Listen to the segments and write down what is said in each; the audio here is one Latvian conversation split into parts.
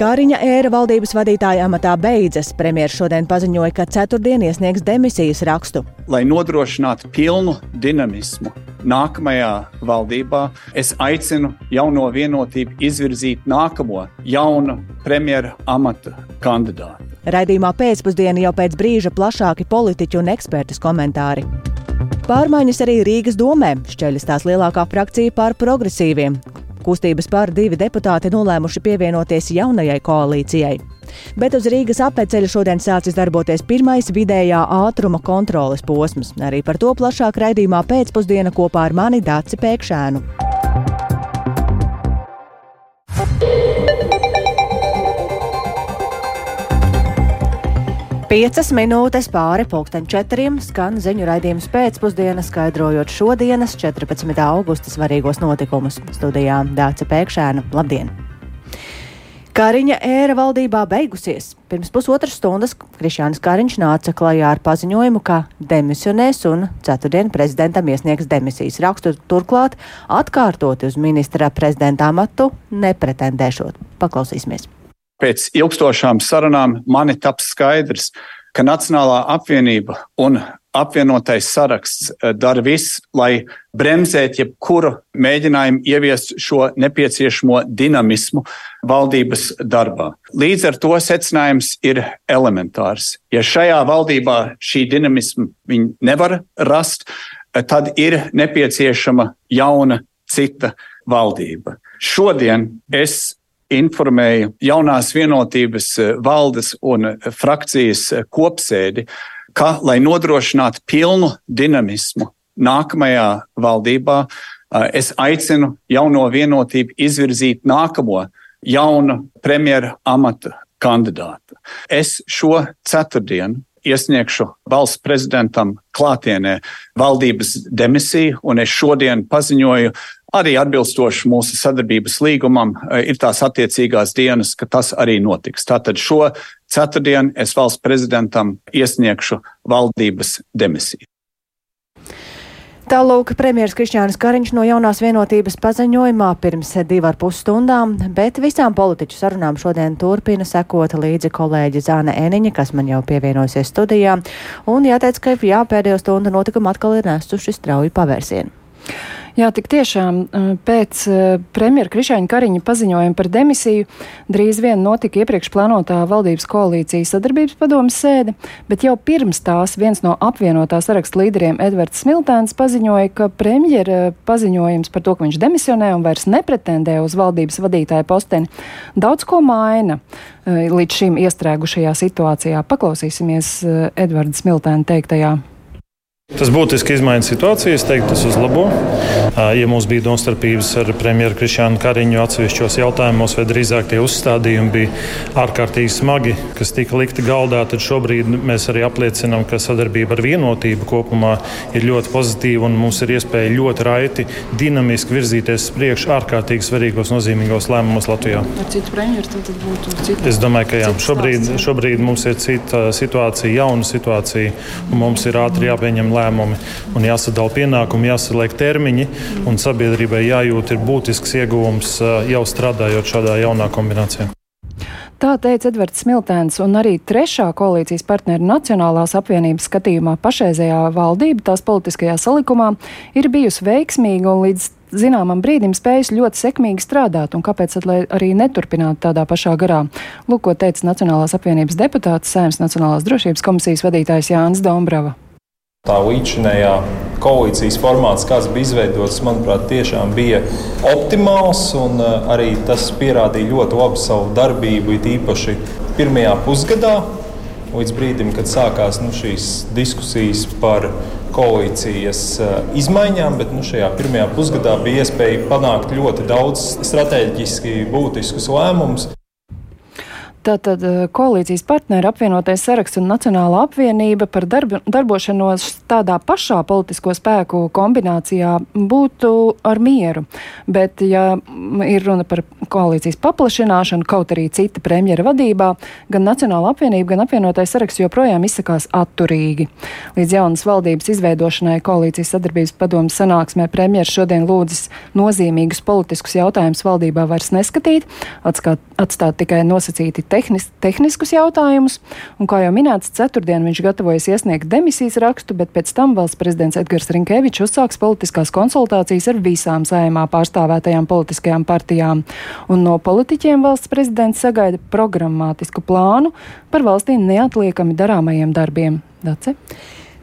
Kāriņa ēra valdības vadītāja amatā beidzas. Premjerministrs šodien paziņoja, ka ceturtdien iesniegs demisijas rakstu. Lai nodrošinātu pilnu dinamismu nākamajā valdībā, es aicinu jauno vienotību izvirzīt nākamo jaunu premjera amata kandidātu. Raidījumā pēcpusdienā jau pēc brīža plašāki politiķu un ekspertas komentāri. Pārmaiņas arī Rīgas domē. Šķeļas tās lielākā frakcija par progresīviem. Kustības pār divi deputāti nolēmuši pievienoties jaunajai koalīcijai. Bet uz Rīgas apceļa šodien sācis darboties pirmais vidējā ātruma kontroles posms. Arī par to plašāk raidījumā pēcpusdiena kopā ar mani Dāci Pēkšēnu. Piecas minūtes pāri pulksten četriem skan ziņu raidījums pēcpusdienā, skaidrojot šodienas 14. augusta svarīgos notikumus. Studijā Dāca Pēkšēna. Labdien! Kariņa ēra valdībā beigusies. Pirms pusotras stundas Krišjāns Kariņš nāca klajā ar paziņojumu, ka demisionēs un ceturtdien prezidentam iesniegs demisijas rakstu, turklāt atkārtot uz ministra prezidenta amatu nepretendēšot. Paklausīsimies! Pēc ilgstošām sarunām man ir taps skaidrs, ka Nacionālā apvienība un apvienotais saraksts eh, dara visu, lai bremzētu jebkuru mēģinājumu ieviest šo nepieciešamo dinamismu valdības darbā. Līdz ar to secinājums ir elementārs. Ja šajā valdībā šī dinamisma nevar rast, eh, tad ir nepieciešama jauna cita valdība. Šodien es informēja jaunās vienotības eh, valdes un eh, frakcijas eh, kopsēdi, ka, lai nodrošinātu pilnu dinamismu nākamajā valdībā, es aicinu jauno vienotību izvirzīt nākamo jaunu premjera amata kandidātu. Es šo ceturtdienu iesniegšu valsts prezidentam klātienē valdības demisiju, un es šodien paziņoju Arī atbilstoši mūsu sadarbības līgumam eh, ir tās attiecīgās dienas, ka tas arī notiks. Tātad šo ceturtdienu es valsts prezidentam iesniegšu valdības demisiju. Tālūk, premjerministrs Krišņānis Kariņš no jaunās vienotības paziņojumā pirms divu ar pus stundām, bet visām politiķu sarunām šodien turpina sekot līdzi kolēģi Zāne Eniņa, kas man jau pievienosies studijā, un jāteic, ka jā, pēdējo stundu notikumi atkal ir nesuši strauju pavērsienu. Jā, tik tiešām pēc premjera Krišāņa Kariņa paziņojuma par demisiju drīz vien notika iepriekš plānotā valdības koalīcijas sadarbības padomas sēde, bet jau pirms tās viens no apvienotā saraksta līderiem Edvards Smiltēns paziņoja, ka premjera paziņojums par to, ka viņš demisionē un vairs nepretendē uz valdības vadītāja posteni, daudz ko maina līdz šim iestrēgušajā situācijā. Paklausīsimies Edvards Smiltēna teiktajā. Tas būtiski izmaina situāciju, es teiktu, tas uzlabo. Ja mums bija domstarpības ar premjeru Krišānu Kariņu atsevišķos jautājumos, vai drīzāk tie uzstādījumi bija ārkārtīgi smagi, kas tika likti galdā, tad šobrīd mēs arī apliecinām, ka sadarbība ar vienotību kopumā ir ļoti pozitīva un mums ir iespēja ļoti raiti, dinamiski virzīties uz priekšu ārkārtīgi svarīgos, nozīmīgos lēmumos Latvijā. Ar citu premjeru tad būtu cita? Es domāju, ka jā. Šobrīd, šobrīd mums ir cita situācija, jauna situācija, un mums ir ātri jāpieņem lēmumi lēmumi un jāsadala pienākumi, jāsaliek termiņi. Un sabiedrībai jājūt ir būtisks ieguvums jau strādājot šādā jaunā kombinācijā. Tā teica Edvards Smiltēns, un arī trešā koalīcijas partneru Nacionālās apvienības skatījumā pašreizējā valdība tās politiskajā salikumā ir bijusi veiksmīga un līdz zināmam brīdim spējusi ļoti sekmīgi strādāt, un kāpēc arī neturpināt tādā pašā garā? Lūk, ko teica Nacionālās apvienības deputāts, Sēmas Nacionālās drošības komisijas vadītājs Jānis Dombrava. Tā līdzinējā koalīcijas formāts, kāds bija izveidots, manuprāt, tiešām bija optimāls. Eh, arī tas pierādīja ļoti labi savu darbību, it īpaši pirmajā pusgadā, līdz brīdim, kad sākās nu, šīs diskusijas par koalīcijas eh, izmaiņām. Bet nu, šajā pirmajā pusgadā bija iespēja panākt ļoti daudz strateģiski būtiskus lēmumus. Tātad eh, koalīcijas partneri apvienotais saraksts un Nacionāla apvienība par darbu, darbošanos tādā pašā politisko spēku kombinācijā būtu ar mieru. Bet, ja ir runa par koalīcijas paplašināšanu, kaut arī cita premjera vadībā, gan Nacionāla apvienība, gan apvienotais saraksts joprojām izsakās atturīgi. Līdz jaunas valdības izveidošanai koalīcijas sadarbības padomas sanāksmē premjeras šodien lūdzas nozīmīgus politiskus jautājumus valdībā vairs neskatīt, atskāt, atstāt tikai nosacīti tehnis, tehniskus jautājumus, un, kā jau minēts, ceturtdien viņš gatavojas iesniegt demisijas rakstu, bet pēc tam valsts prezidents Edgars Rinkevičs uzsāks politiskās konsultācijas ar visām saimā pārstāvētajām politiskajām partijām, un no politiķiem valsts prezidents sagaida programmātisku plānu par valstī neatliekami darāmajiem darbiem. Dace?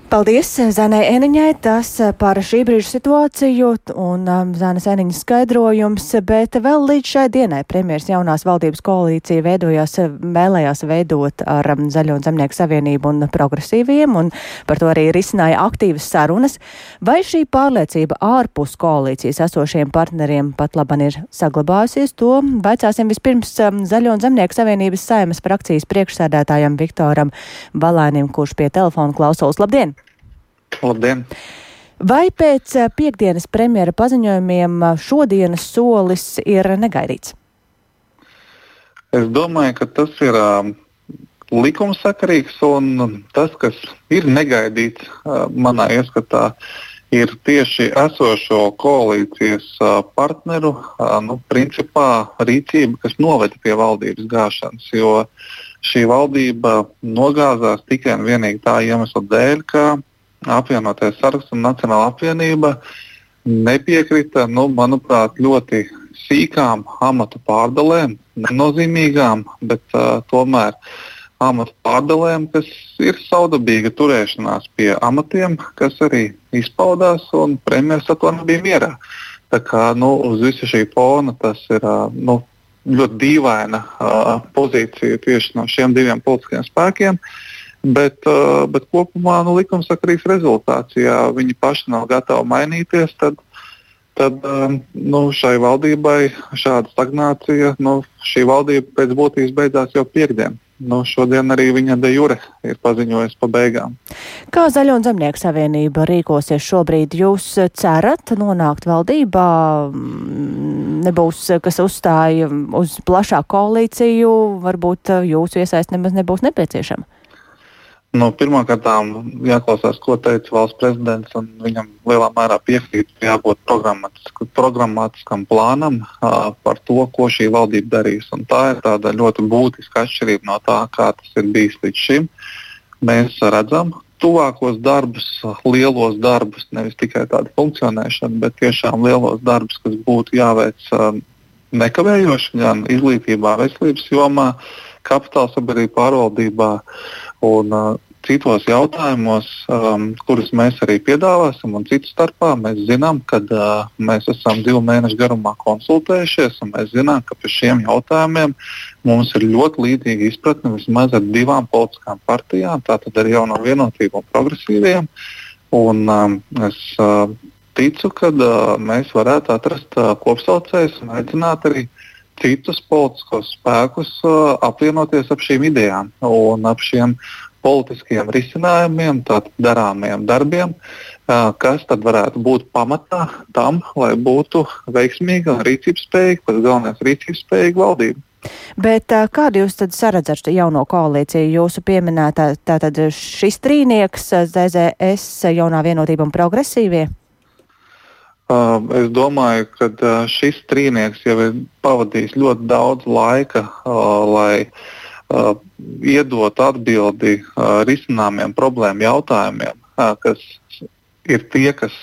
Paldies Zanai Eniņai, tas par šī brīža situāciju un um, Zanas Eniņas skaidrojums, bet vēl līdz šai dienai premjeras jaunās valdības koalīcija veidojās, vēlējās veidot ar um, Zaļo un Zemnieku savienību un progresīviem, un par to arī risināja aktīvas sarunas. Vai šī pārliecība ārpus koalīcijas esošiem partneriem pat laban ir saglabājusies, to vaicāsim vispirms um, Zaļo un Zemnieku savienības saimas frakcijas priekšsēdētājam Viktoram Balēnim, kurš pie telefona klausos. Labdien! Labdien! Vai pēc eh, piekdienas premjera paziņojumiem eh, šodienas solis ir negaidīts? Es domāju, ka tas ir uh, likumsakarīgs un tas, kas ir negaidīts uh, manā ieskatā, ir tieši esošo koalīcijas uh, partneru nu, principā, rīcība, kas noveda pie valdības gāšanas. Jo šī valdība nogāzās tikai un vienīgi tā iemesla dēļ, ka apvienotais saraksts un Nacionāla apvienība nepiekrita, nu, manuprāt, ļoti sīkām amatu pārdalēm, nenozīmīgām, bet uh, tomēr amatu pārdalēm, kas ir saudabīga turēšanās pie amatiem, kas arī izpaudās, un premjerministrs ar to nebija mierā. Tā kā nu, uz visu šī fona tas ir uh, nu, ļoti dīvaina uh, pozīcija tieši no šiem diviem politiskiem spēkiem. Uh, Bet, uh, bet kopumā nu, likumsakarīgs rezultāts. Ja viņi paši nav gatavi mainīties, tad, tad um, nu, šai valdībai šāda stagnācija, nu, šī valdība pēc būtības beidzās jau piekdien. Nu, šodien arī viņa de jure ir paziņojusi pa beigām. Kā Zaļo un Zemnieku savienība rīkosies šobrīd? Jūs cerat nonākt valdībā? Mm, nebūs, kas uzstāja uz plašāku koalīciju, varbūt jūsu iesaist nemaz nebūs nepieciešama. Nu, Pirmkārt, jāklausās, ko teica valsts prezidents. Viņam lielā mērā piekrīt, ka jābūt programmatiskam plānam uh, par to, ko šī valdība darīs. Un tā ir ļoti būtiska atšķirība no tā, kā tas ir bijis līdz šim. Mēs redzam tuvākos darbus, lielos darbus, nevis tikai tādu funkcionēšanu, bet tiešām lielos darbus, kas būtu jāveic uh, nekavējoši gan izglītībā, veselības jomā, kapitāla sabiedrība pārvaldībā. Un, uh, citos jautājumos, um, kurus mēs arī piedāvāsim, un citu starpā mēs zinām, ka uh, mēs esam divu mēnešu garumā konsultējušies, un mēs zinām, ka par šiem jautājumiem mums ir ļoti līdzīga izpratne vismaz ar divām politiskām partijām, tātad ar jauno vienotību un progresīviem. Un, um, es uh, ticu, ka uh, mēs varētu atrast uh, kopsaucējus un aicināt arī citus politiskos spēkus uh, apvienoties ap šīm idejām un ap šiem politiskiem risinājumiem, tātad darāmiem darbiem, kas tad varētu būt pamatā tam, lai būtu veiksmīga un rīcības spējīga, pats galvenais rīcības spējīga valdība. Bet kādu jūs tad saredzat jauno koalīciju? Jūsu pieminētā tātad šis trīnieks, ZZS, jaunā vienotība un progresīvie? Uh, es domāju, ka uh, šis trīnieks jau ir pavadījis ļoti daudz laika, uh, lai uh, iedot atbildi risināmiem problēmu jautājumiem, kas ir tie, kas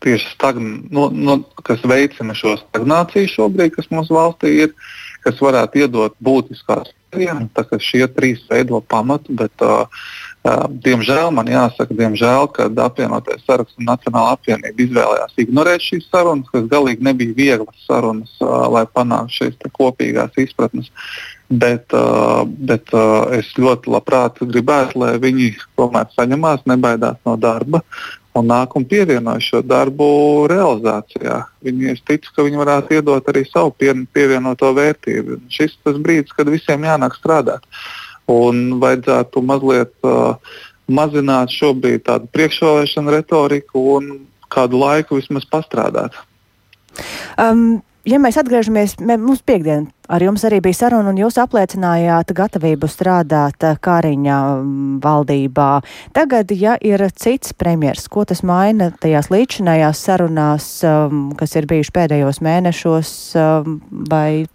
tieši stagn, no, no, kas veicina šo stagnāciju šobrīd, kas mūsu valstī ir, kas varētu iedot būtiskās kā šie trīs veido pamatu, bet uh, diemžēl man jāsaka, diemžēl, ka apvienotais saraksts un Nacionāla apvienība izvēlējās ignorēt šīs sarunas, kas galīgi nebija vieglas sarunas, uh, lai panāktu šīs kopīgās izpratnes. Bet, uh, bet uh, es ļoti labprāt gribētu, lai viņi tomēr saņemās, nebaidās no darba un nāk un pievienojas šo darbu realizācijā. Viņi es ticu, ka viņi varētu iedot arī savu pievienoto vērtību. Šis ir tas brīdis, kad visiem jānāk strādāt. Un vajadzētu mazliet uh, mazināt šobrīd tādu priekšvēlēšanu retoriku un kādu laiku vismaz pastrādāt. Um, ja mēs atgriežamies, mē, mums piekdien ar jums arī bija saruna, un jūs apliecinājāt gatavību strādāt Kāriņa mm, valdībā. Tagad, ja ir cits premjers, ko tas maina tajās līdzinājās sarunās, um, kas ir bijuši pēdējos mēnešos, um, vai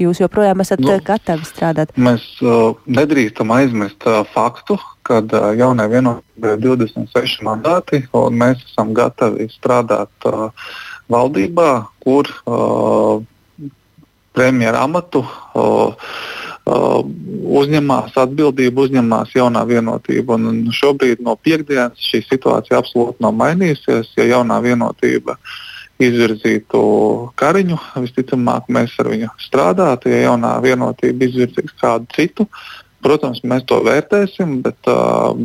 jūs joprojām esat nu, gatavi strādāt? Mēs uh, nedrīkstam aizmirst uh, faktu, ka uh, jaunai vienotībai ir 26 mandāti, un mēs esam gatavi strādāt. Uh, valdībā, kur uh, premjera amatu uh, uh, uzņemās atbildību, uzņemās jaunā vienotība. Un šobrīd no piekdienas šī situācija absolūti nav mainījusies. Ja jaunā vienotība izvirzītu kariņu, visticamāk, mēs ar viņu strādātu. Ja jaunā vienotība izvirzīs kādu citu, protams, mēs to vērtēsim, bet,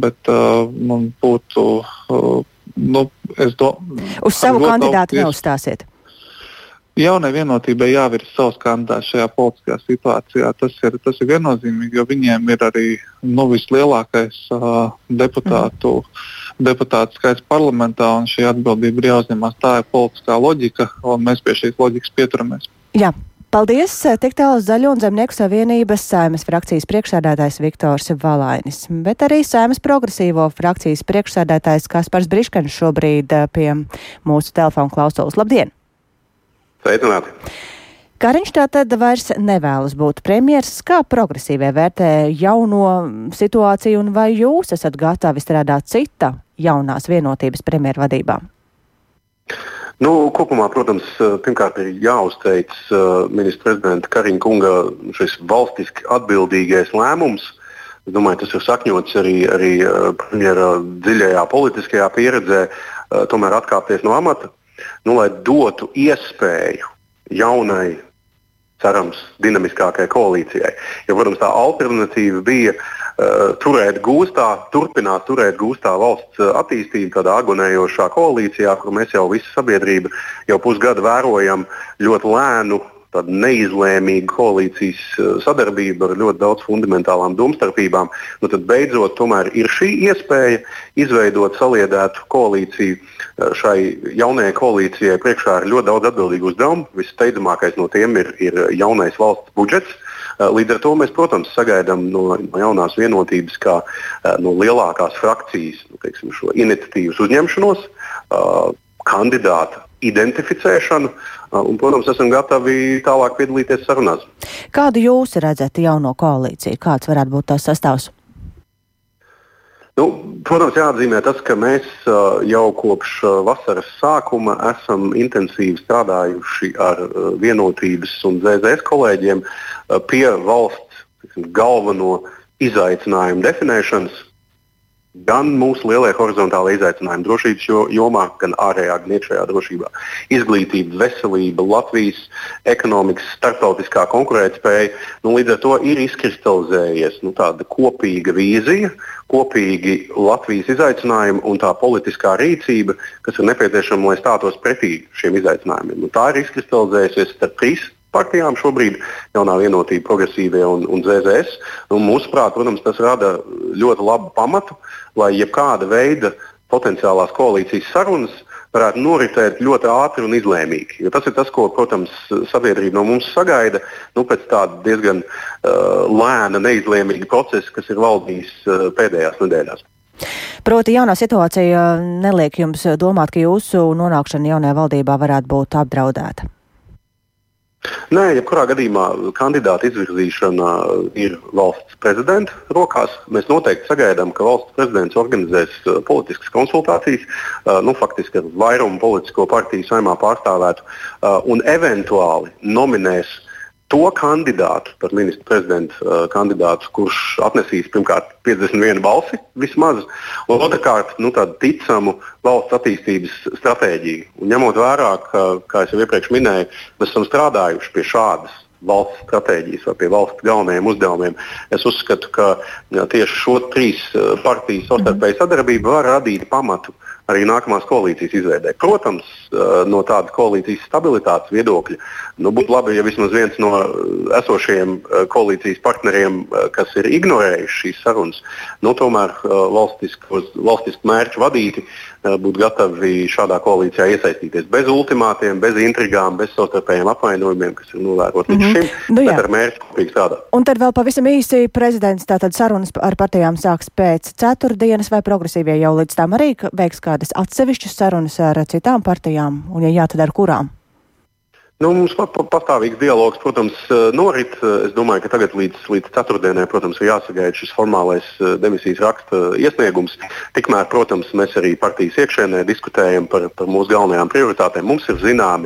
bet mums būtu nu, do, Uz savu kandidātu neuzstāsiet. Jaunai vienotībai jāvirza savs kandidāts šajā politiskajā situācijā. Tas ir, tas ir viennozīmīgi, jo viņiem ir arī nu, vislielākais uh, deputātu, mm. Deputātu skaits parlamentā, un šī atbildība ir jāuzņemas. Tā ir politiskā loģika, un mēs pie šīs loģikas pieturamies. Jā, Paldies! Tik tālu Zaļo un Zemnieku savienības saimas frakcijas priekšsēdētājs Viktors Valainis, bet arī saimas progresīvo frakcijas priekšsēdētājs Kaspars Briškens šobrīd eh, pie mūsu telefona klausulas. Labdien! Sveicināti! Kariņš tātad vairs nevēlas būt premjers. Kā progresīvie vērtē jauno situāciju un vai jūs esat gatavi strādāt cita jaunās vienotības premjervadībā? Nu, kopumā, protams, pirmkārt ir jāuzteic uh, ministra prezidenta Kariņa kunga šis valstiski atbildīgais lēmums. Es domāju, tas ir sakņots arī, arī uh, premjera dziļajā politiskajā pieredzē, uh, tomēr atkāpties no amata, nu, lai dotu iespēju jaunai cerams, dinamiskākai koalīcijai. Jo, protams, tā alternatīva bija uh, turēt gūstā, turpināt turēt gūstā valsts uh, attīstību tādā agonējošā koalīcijā, kur mēs jau visa sabiedrība jau pusgadu vērojam ļoti lēnu tāda neizlēmīga koalīcijas eh, sadarbība ar ļoti daudz fundamentālām domstarpībām, nu tad beidzot ir šī iespēja izveidot saliedētu koalīciju. Eh, šai jaunajai koalīcijai priekšā ir ļoti daudz atbildīgu uzdevumu. Vissteidzamākais no tiem ir, ir jaunais valsts budžets. Eh, līdz ar to mēs, protams, sagaidām no, no jaunās vienotības, kā no lielākās frakcijas nu, teiksim, šo iniciatīvas uzņemšanos, kandidāta identificēšanu, un, protams, esam gatavi tālāk piedalīties sarunās. Kādu jūs redzat jauno koalīciju? Kāds varētu būt tās sastāvs? Nu, protams, jāatzīmē tas, ka mēs jau kopš vasaras sākuma esam intensīvi strādājuši ar vienotības un ZZS kolēģiem pie valsts galveno izaicinājumu definēšanas gan mūsu lielie horizontālie izaicinājumi drošības jomā, gan ārējā, gan iekšējā drošībā. Izglītība, veselība, Latvijas ekonomikas, starptautiskā konkurētspēja. Nu, līdz ar to ir izkristalizējies nu, tāda kopīga vīzija, kopīgi Latvijas izaicinājumi un tā politiskā rīcība, kas ir nepieciešama, lai stātos pretī šiem izaicinājumiem. Nu, tā ir izkristalizējusies starp trīs partijām šobrīd, jaunā vienotība, progresīvie un, un ZZS. Un, mūsuprāt, protams, tas rada ļoti labu pamatu, lai jebkāda veida potenciālās koalīcijas sarunas varētu noritēt ļoti ātri un izlēmīgi. Jo tas ir tas, ko, protams, sabiedrība no mums sagaida nu, pēc tāda diezgan uh, lēna, neizlēmīga procesa, kas ir valdījis uh, pēdējās nedēļās. Proti, jaunā situācija neliek jums domāt, ka jūsu nonākšana jaunajā valdībā varētu būt apdraudēta. Nē, jebkurā gadījumā kandidāta izvirzīšana ir valsts prezidenta rokās. Mēs noteikti sagaidām, ka valsts prezidents organizēs uh, politiskas konsultācijas, uh, nu, faktiski ar vairumu politisko partiju saimā pārstāvētu, uh, un eventuāli nominēs to kandidātu, par ministru prezidentu uh, kandidātu, kurš atnesīs pirmkārt 51 balsi vismaz, un otrkārt nu, ticamu valsts attīstības stratēģiju. Un ņemot vērā, ka, kā jau iepriekš minēju, mēs esam strādājuši pie šādas valsts stratēģijas vai pie valsts galvenajiem uzdevumiem. Es uzskatu, ka tieši šo trīs partiju savstarpēju sadarbību var radīt pamatu arī nākamās koalīcijas izveidē. Protams, no tādas koalīcijas stabilitātes viedokļa nu, būtu labi, ja vismaz viens no esošajiem koalīcijas partneriem, kas ir ignorējuši šīs sarunas, nu, tomēr valstisku mērķu vadīti, būtu gatavi šādā koalīcijā iesaistīties bez ultimātiem, bez intrigām, bez savstarpējiem apvainojumiem, kas ir novēroti līdz mm -hmm. šim, nu, bet ar mērķi kopīgi strādāt. Un tad vēl pavisam īsi prezidents tātad sarunas ar partijām sāks pēc ceturtdienas vai progresīvie jau līdz tam arī veiks kādas atsevišķas sarunas ar citām partijām, un ja jā, tad ar kurām? Nu, mums pastāvīgs dialogs, protams, eh, norit. Es domāju, ka tagad līdz, līdz ceturtdienai, protams, ir jāsagaida šis formālais eh, demisijas raksta iesniegums. Tikmēr, protams, mēs arī partijas iekšēnē diskutējam par, par mūsu galvenajām prioritātēm. Mums ir zināmi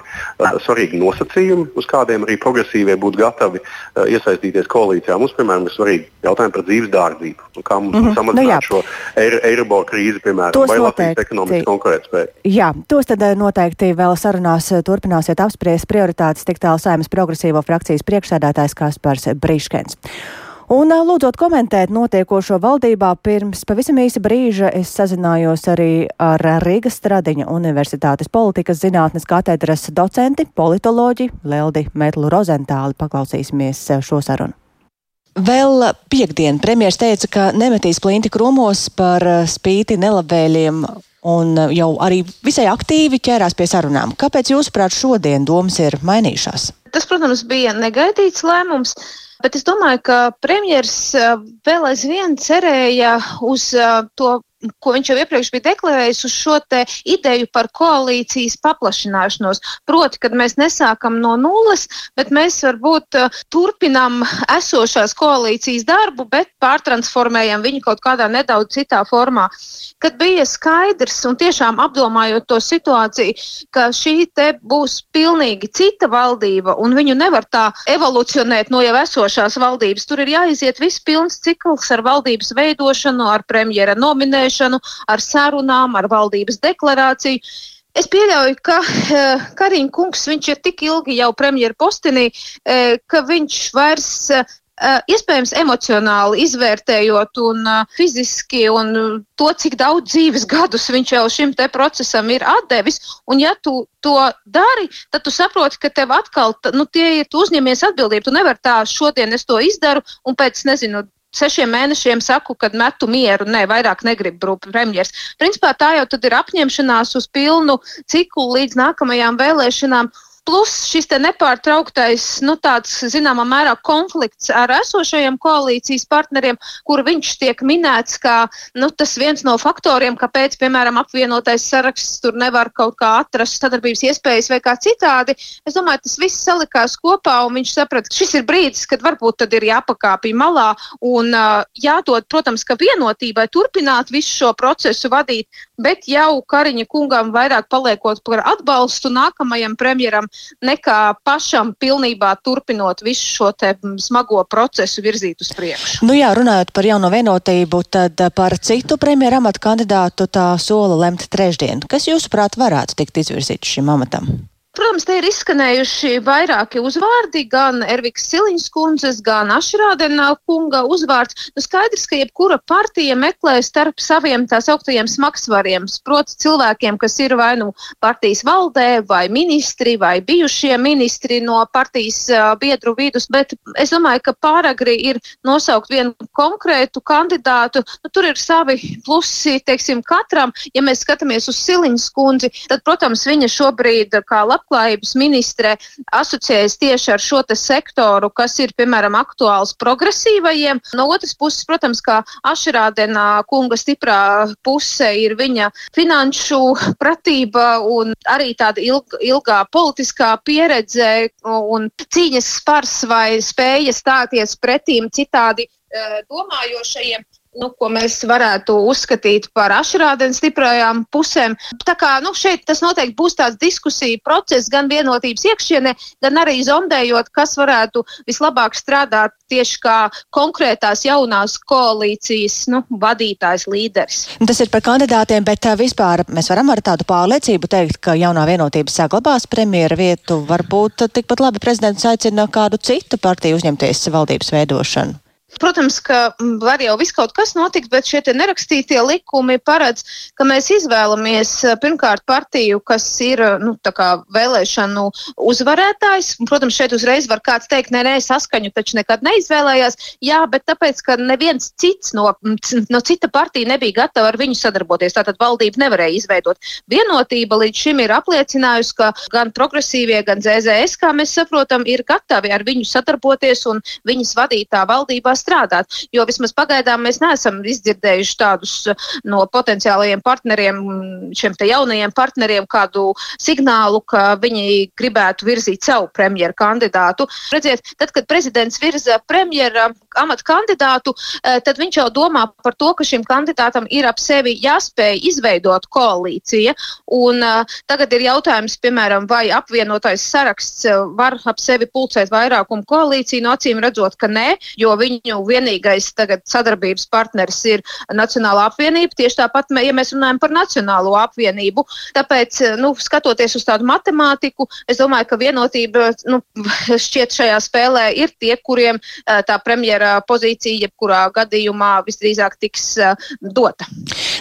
svarīgi nosacījumi, uz kādiem arī progresīvie būtu gatavi iesaistīties koalīcijā. Mums, piemēram, ir svarīgi jautājumi par dzīves dārdzību. Kā mums mm -hmm. samazināt nu, šo Eirobor krīzi, piemēram, tos vai Latvijas ekonomikas konkurētspēju. Jā, tos tad noteikti vēl sarunās turpināsiet apspriest prioritātes tik tālu saimnes progresīvo frakcijas priekšsēdētājs Kaspars Brīškens. Un lūdzot komentēt notiekošo valdībā, pirms pavisam īsa brīža es sazinājos arī ar Rīgas Stradiņa Universitātes politikas zinātnes katedras docenti, politoloģi Leldi Metlu Rozentāli. Paklausīsimies šo sarunu. Vēl piekdien premjeras teica, ka nemetīs plinti krūmos par spīti nelabvēliem un uh, jau arī visai aktīvi ķērās pie sarunām. Kāpēc, jūsuprāt, šodien domas ir mainījušās? Tas, protams, bija negaidīts lēmums. Bet es domāju, ka premjerministrs uh, vēl aizvien cerēja uz uh, to ko viņš jau iepriekš bija deklarējis, uz šo ideju par koalīcijas paplašināšanos. Proti, kad mēs nesākam no nulles, bet mēs varbūt uh, turpinām esošās koalīcijas darbu, bet pārtransformējam viņu kaut kādā nedaudz citā formā. Kad bija skaidrs un tiešām apdomājot to situāciju, ka šī te būs pilnīgi cita valdība un viņu nevar tā evolucionēt no jau esošās valdības, tur ir jāiziet viss pilns cikls ar valdības veidošanu, ar premjera nominēšanu izmeklēšanu, ar sarunām, ar valdības deklarāciju. Es pieļauju, ka uh, Karina kungs ir tik ilgi jau premjeras postenī, uh, ka viņš vairs Uh, iespējams, emocionāli izvērtējot un fiziski un to, cik daudz dzīves gadus viņš jau šim te procesam ir atdevis. Un, ja tu to dari, tad tu saproti, ka tev atkal, nu, tie ir, tu uzņemies atbildību. Tu nevari tā, šodien es to izdaru un pēc, nezinu, sešiem mēnešiem saku, ka metu mieru, nē, vairāk negribu premjerministrs. Principā tā jau ir apņemšanās uz pilnu ciklu līdz nākamajām vēlēšanām. Plus šis nepārtrauktais, nu, tāds, zināmā mērā, konflikts ar esošajiem koalīcijas partneriem, kur viņš tiek minēts kā nu, tas viens no faktoriem, kāpēc, piemēram, apvienotais saraksts tur nevar kaut kā atrast sadarbības iespējas vai kā citādi. Es domāju, tas viss salikās kopā, un viņš saprata, ka šis ir brīdis, kad varbūt tad ir jāpakāpj malā un uh, jādod, protams, ka vienotībai turpināt visu šo procesu vadīt, bet jau Kariņa kungam vairāk paliekot par atbalstu nākamajam premjeram nekā pašam pilnībā turpinot visu šo smago procesu virzīt uz priekšu. Nu jā, runājot par jauno vienotību, tad par citu premjeru amatu kandidātu tā sola lemt trešdien. Kas jūsuprāt varētu tikt izvirzīts šim amatam? Protams, te ir izskanējuši vairāki uzvārdi, gan Erviks Siliņas kundzes, gan Ašrādena kunga uzvārds. Nu, skaidrs, ka jebkura partija meklē starp saviem tā sauktajiem smagsvariem, proti cilvēkiem, kas ir vai nu partijas valdē, vai ministri, vai bijušie ministri no partijas uh, biedru vidus, bet es domāju, ka pāragri ir nosaukt vienu konkrētu kandidātu. Nu, tur ir savi plusi, teiksim, katram. Ja mēs skatāmies uz Siliņas kundzi, tad, protams, viņa šobrīd kā labs labklājības ministre asociējas tieši ar šo sektoru, kas ir, piemēram, aktuāls progresīvajiem. No otras puses, protams, kā Ašrādena kunga stiprā puse ir viņa finanšu pratība un arī tāda ilg, ilgā politiskā pieredze un cīņas spars vai spēja stāties pretīm citādi eh, domājošajiem nu, ko mēs varētu uzskatīt par ašrādienas stiprajām pusēm. Tā kā nu, šeit tas noteikti būs tāds diskusija process gan vienotības iekšienē, gan arī zondējot, kas varētu vislabāk strādāt tieši kā konkrētās jaunās koalīcijas nu, vadītājs, līderis. Tas ir par kandidātiem, bet vispār mēs varam ar tādu pārliecību teikt, ka jaunā vienotība saglabās premjera vietu. Varbūt tikpat labi prezidents aicina kādu citu partiju uzņemties valdības veidošanu. Protams, ka var jau viss kaut kas notikt, bet šie nerakstītie likumi paredz, ka mēs izvēlamies pirmkārt partiju, kas ir nu, vēlēšanu uzvarētājs. Protams, šeit uzreiz var kāds teikt, nē, nē, saskaņu taču nekad neizvēlējās. Jā, bet tāpēc, ka neviens cits no, no cita partija nebija gatava ar viņu sadarboties. Tātad valdība nevarēja izveidot. Vienotība līdz šim ir apliecinājusi, ka gan progresīvie, gan ZZS, kā mēs saprotam, ir gatavi ar viņu sadarboties un viņas vadītā valdībā strādāt. Jo vismaz pagaidām mēs neesam izdzirdējuši tādus uh, no potenciālajiem partneriem, šiem te jaunajiem partneriem, kādu signālu, ka viņi gribētu virzīt savu premjeru kandidātu. Redziet, tad, kad prezidents virza premjera amata kandidātu, uh, tad viņš jau domā par to, ka šim kandidātam ir ap sevi jāspēj izveidot koalīcija. Un, uh, tagad ir jautājums, piemēram, vai apvienotais saraksts var ap sevi pulcēt vairākumu koalīciju. No acīm redzot, ka nē, jo viņu vienīgais tagad sadarbības partneris ir Nacionāla apvienība. Tieši tāpat, ja mēs runājam par Nacionālo apvienību. Tāpēc, nu, skatoties uz tādu matemātiku, es domāju, ka vienotība nu, šķiet šajā spēlē ir tie, kuriem tā premjera pozīcija jebkurā gadījumā visdrīzāk tiks dota.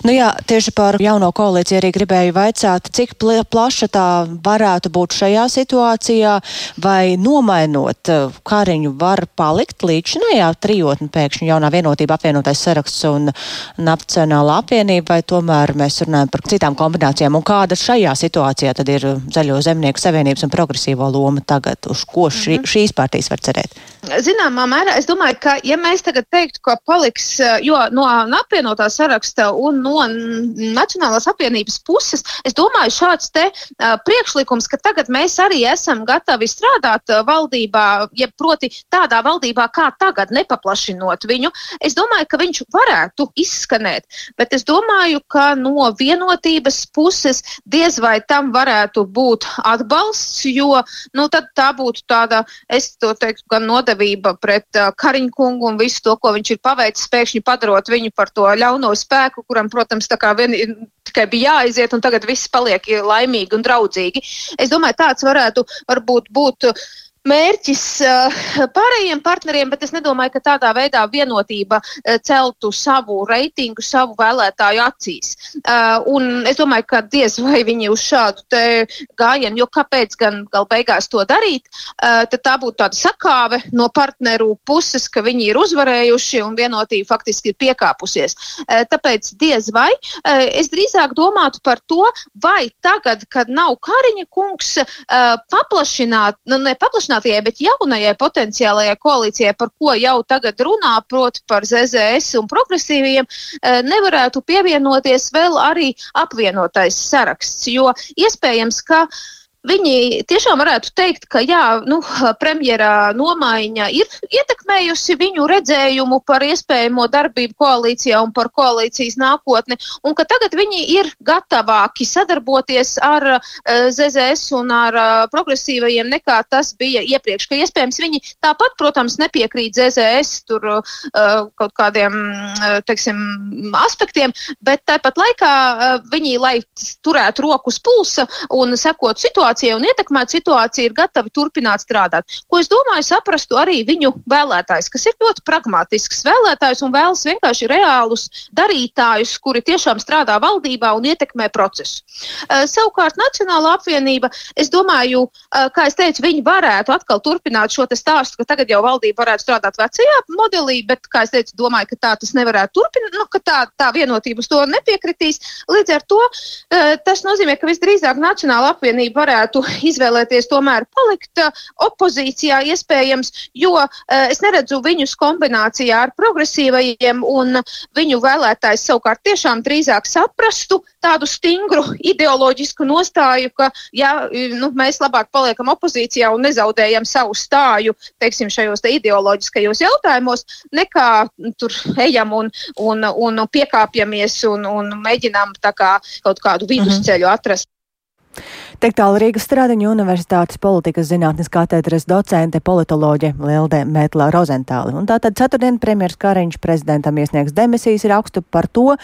Nu jā, tieši par jauno koalīciju arī gribēju vaicāt, cik plaša tā varētu būt šajā situācijā, vai nomainot Kariņu var palikt līdzinājā trijotni pēkšņi jaunā vienotība apvienotais saraksts un Nacionāla apvienība, vai tomēr mēs runājam par citām kombinācijām? Un kāda šajā situācijā tad ir Zaļo zemnieku savienības un progresīvo loma tagad, uz ko ši, mhm. šīs partijas var cerēt? Zināmā mērā es domāju, ka ja mēs tagad teiktu, ka paliks, jo no apvienotā saraksta un no Nacionālās apvienības puses, es domāju, šāds te uh, priekšlikums, ka tagad mēs arī esam gatavi strādāt uh, valdībā, ja proti tādā valdībā kā tagad, nepaplašinot viņu, es domāju, ka viņš varētu izskanēt. Bet es domāju, ka no vienotības puses diez vai tam varētu būt atbalsts, jo nu, tā būtu tāda, es to teiktu, gan nodevība pret uh, Kariņkungu un visu to, ko viņš ir paveicis, pēkšņi padarot viņu par to ļauno spēku, kuram, protams, tā kā vien, tikai bija jāaiziet, un tagad viss paliek laimīgi un draudzīgi. Es domāju, tāds varētu varbūt būt mērķis eh, pārējiem partneriem, bet es nedomāju, ka tādā veidā vienotība eh, celtu savu reitingu, savu vēlētāju acīs. Eh, un es domāju, ka diez vai viņi uz šādu gājienu, jo kāpēc gan gal beigās to darīt, tad tā būtu tāda sakāve no partneru puses, ka viņi ir uzvarējuši un vienotība faktiski ir piekāpusies. Tāpēc diez vai es drīzāk domātu par to, vai tagad, kad nav Kariņa kungs, paplašināt, nu ne paplašināt, paplašinātajai, bet jaunajai potenciālajai koalīcijai, par ko jau tagad runā, proti par ZZS un progresīviem, eh, nevarētu pievienoties vēl arī apvienotais saraksts. Jo iespējams, ka Viņi tiešām varētu teikt, ka jā, nu, premjera nomaiņa ir ietekmējusi viņu redzējumu par iespējamo darbību koalīcijā un par koalīcijas nākotni, un ka tagad viņi ir gatavāki sadarboties ar uh, eh, ZZS un ar uh, progresīvajiem nekā tas bija iepriekš. Ka iespējams viņi tāpat, protams, nepiekrīt ZZS tur uh, kaut kādiem, uh, teiksim, aspektiem, bet tāpat laikā uh, viņi, lai turētu rokas pulsa un sekotu situāciju, situācijai un ietekmēt situāciju, ir gatavi turpināt strādāt. Ko es domāju, saprastu arī viņu vēlētājs, kas ir ļoti pragmatisks vēlētājs un vēlas vienkārši reālus darītājus, kuri tiešām strādā valdībā un ietekmē procesu. Uh, savukārt Nacionāla apvienība, es domāju, uh, kā es teicu, viņi varētu atkal turpināt šo stāstu, ka tagad jau valdība varētu strādāt vecajā modelī, bet, kā es teicu, domāju, ka tā tas nevarētu turpināt, nu, ka tā, tā vienotība uz to nepiekritīs. Līdz ar to uh, tas nozīmē, ka visdrīzāk Nacionāla apvienība varētu varētu izvēlēties tomēr palikt uh, opozīcijā iespējams, jo uh, es neredzu viņus kombinācijā ar progresīvajiem, un viņu vēlētājs savukārt tiešām drīzāk saprastu tādu stingru ideoloģisku nostāju, ka ja, nu, mēs labāk paliekam opozīcijā un nezaudējam savu stāju, teiksim, šajos te ideoloģiskajos jautājumos, nekā tur ejam un, un, un piekāpjamies un, un mēģinām kā, kaut kādu vidusceļu mhm. atrast. Tik tālu Rīgas Stradiņu Universitātes politikas zinātnes katedras docente politoloģe Lielde Mētla Rozentāli. Un tātad ceturtdien premjeras Kariņš prezidentam iesniegs demisijas rakstu par to,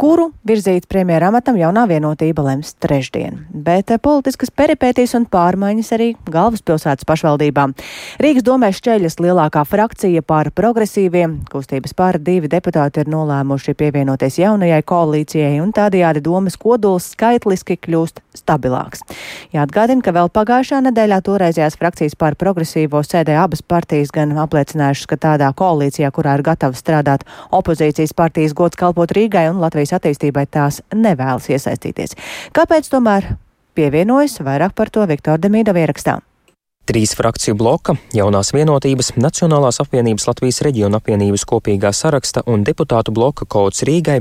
kuru virzīt premjera amatam jaunā vienotība lems trešdien. Bet eh, politiskas peripētīs un pārmaiņas arī galvaspilsētas pašvaldībām. Rīgas domē šķeļas lielākā frakcija pār progresīviem. Kustības pār divi deputāti ir nolēmuši pievienoties jaunajai koalīcijai un tādējādi domas kodols skaitliski kļūst stabilāks. Jāatgādina, ka vēl pagājušā nedēļā toreizējās frakcijas par progresīvo sēdē abas partijas gan apliecinājušas, ka tādā koalīcijā, kurā ir gatava strādāt opozīcijas partijas gods kalpot Rīgai un Latvijas attīstībai, tās nevēlas iesaistīties. Kāpēc tomēr pievienojas vairāk par to Viktora Demīdova ierakstā? Trīs frakciju bloka, jaunās vienotības, Nacionālās apvienības Latvijas reģiona apvienības kopīgā saraksta un deputātu bloka kauts Rīgai,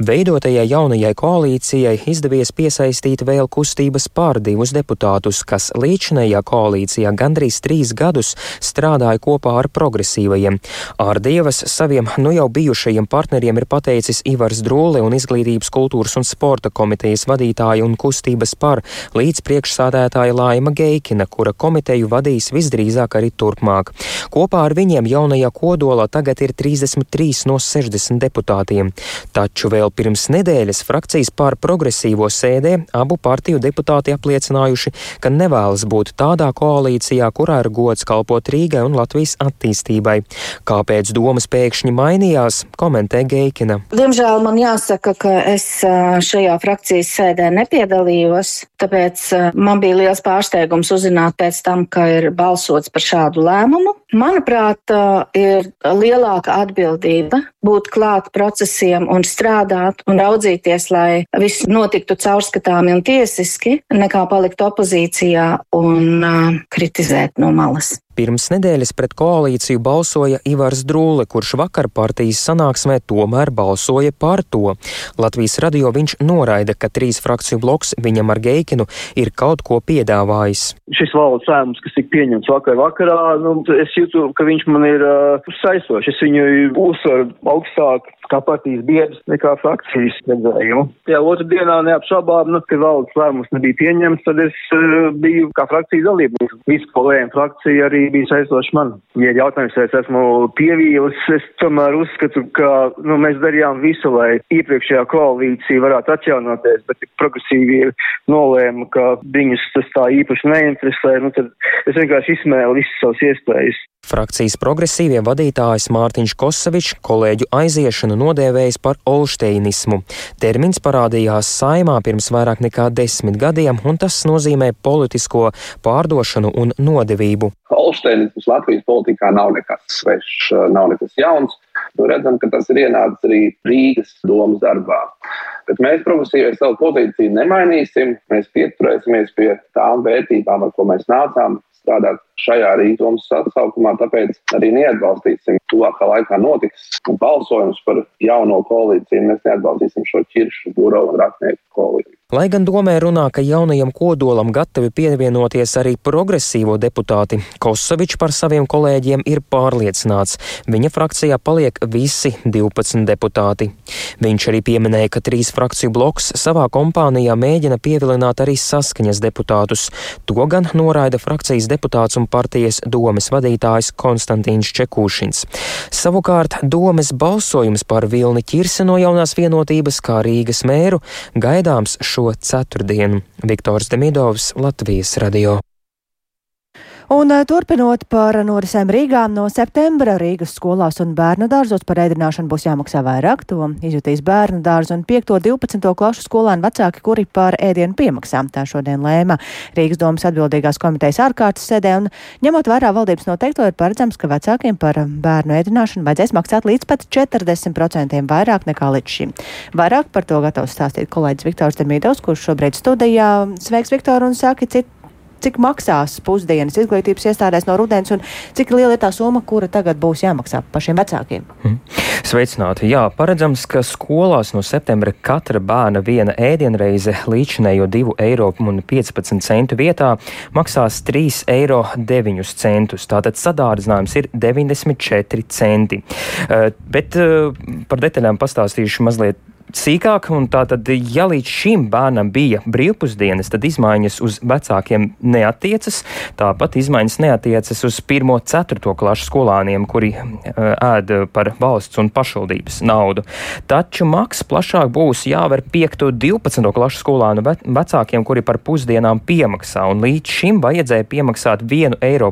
veidotajai jaunajai koalīcijai izdevies piesaistīt vēl kustības pār divus deputātus, kas līdzinējā koalīcijā gandrīz trīs gadus strādāja kopā ar progresīvajiem. Ar Dievas saviem nu jau bijušajiem partneriem ir pateicis Ivars Drūle un Izglītības, kultūras un sporta komitejas vadītāja un kustības par līdz priekšsādētāja Laima Geikina, kura komiteju partiju vadīs visdrīzāk arī turpmāk. Kopā ar viņiem jaunajā kodolā tagad ir 33 no 60 deputātiem. Taču vēl pirms nedēļas frakcijas pār progresīvo sēdē abu partiju deputāti apliecinājuši, ka nevēlas būt tādā koalīcijā, kurā ir gods kalpot Rīgai un Latvijas attīstībai. Kāpēc domas pēkšņi mainījās, komentē Geikina. Diemžēl man jāsaka, ka es šajā frakcijas sēdē nepiedalījos, tāpēc man bija liels pārsteigums uzzināt pēc tam, ka ir balsots par šādu lēmumu. Manuprāt, ir lielāka atbildība būt klāt procesiem un strādāt un raudzīties, lai viss notiktu caurskatāmi un tiesiski, nekā palikt opozīcijā un uh, kritizēt no malas. Pirms nedēļas pret koalīciju balsoja Ivars Drūle, kurš vakar partijas sanāksmē tomēr balsoja par to. Latvijas radio viņš noraida, ka trīs frakciju bloks viņam ar Geikinu ir kaut ko piedāvājis. Šis valsts lēmums, kas tika pieņemts vakar vakarā, nu, es jūtu, ka viņš man ir uh, saistošs. Es viņu uzsveru augstāk kā partijas biedrs nekā frakcijas redzējumu. Jā, otru dienā neapšaubām, nu, ka valdes lēmums nebija pieņemts, tad es uh, biju kā frakcijas dalībnieks. Visu, ko lēma frakcija, arī bija saistoši man. Ja ir jautājums, vai es esmu pievīlis, es tomēr uzskatu, ka nu, mēs darījām visu, lai iepriekšējā koalīcija varētu atjaunoties, bet progresīvi nolēma, ka viņus tas tā īpaši neinteresē, nu, tad es vienkārši izsmēlu visas savas iespējas. Frakcijas progresīvie vadītājs Mārtiņš Kosavičs kolēģu aiziešanu nodēvējis par olšteinismu. Termins parādījās saimā pirms vairāk nekā desmit gadiem, un tas nozīmē politisko pārdošanu un nodevību. Olšteinisms Latvijas politikā nav nekas svešs, nav nekas jauns. Nu, redzam, ka tas ir ienācis arī Rīgas domas darbā. Bet mēs progresīvai savu pozīciju nemainīsim. Mēs pieturēsimies pie tām vērtībām, ar ko mēs nācām strādāt šajā rītdienas sasaukumā, tāpēc arī neatbalstīsim. Tuvākā laikā notiks balsojums par jauno koalīciju. Mēs neatbalstīsim šo ķiršu, burovu un raknieku koalīciju. Lai gan domē runā, ka jaunajam kodolam gatavi pievienoties arī progresīvo deputāti, Kosovičs par saviem kolēģiem ir pārliecināts. Viņa frakcijā paliek visi 12 deputāti. Viņš arī pieminēja, ka trīs frakciju bloks savā kompānijā mēģina pievilināt arī saskaņas deputātus. To gan noraida frakcijas deputāts un partijas domes vadītājs Konstantīns Čekūšins. Savukārt domes balsojums par Vilni Čirsi no jaunās vienotības kā Rīgas mēru gaidāms šo ceturtdienu. Viktors Demidovs, Latvijas radio. Un eh, turpinot par norisēm Rīgā, no septembra Rīgas skolās un bērnu dārzos par ēdināšanu būs jāmaksā vairāk. To izjutīs bērnu dārzu un 5. un 12. klašu skolēnu vecāki, kuri par ēdienu piemaksām. Tā šodien lēma Rīgas domas atbildīgās komitejas ārkārtas sēdē un ņemot vērā valdības noteikto ir paredzams, ka vecākiem par bērnu ēdināšanu vajadzēs maksāt līdz pat 40% vairāk nekā līdz šim. Vairāk par to gatavs stāstīt kolēģis Viktors Demīdovs, kurš šobrīd studijā. Sveiks, Viktor, un saki, cit, cik maksās pusdienas izglītības iestādēs no rudens un cik liela ir tā summa, kura tagad būs jāmaksā pašiem vecākiem? Hmm. Sveicināti! Jā, paredzams, ka skolās no septembra katra bērna viena ēdienreize līdzinējo 2,15 eiro vietā maksās 3,9 eiro. Tātad sadārdzinājums ir 94 centi. Uh, bet uh, par detaļām pastāstīšu mazliet sīkāk. Tātad, ja līdz šim bērnam bija brīvpusdienas, tad izmaiņas uz vecākiem neatiecas. Tāpat izmaiņas neatiecas uz 1-4 klašu skolāniem, kuri ēd par valsts un pašvaldības naudu. Taču maks plašāk būs jāver 5-12 klašu skolānu vecākiem, kuri par pusdienām piemaksā. Un līdz šim vajadzēja piemaksāt 1,15 eiro,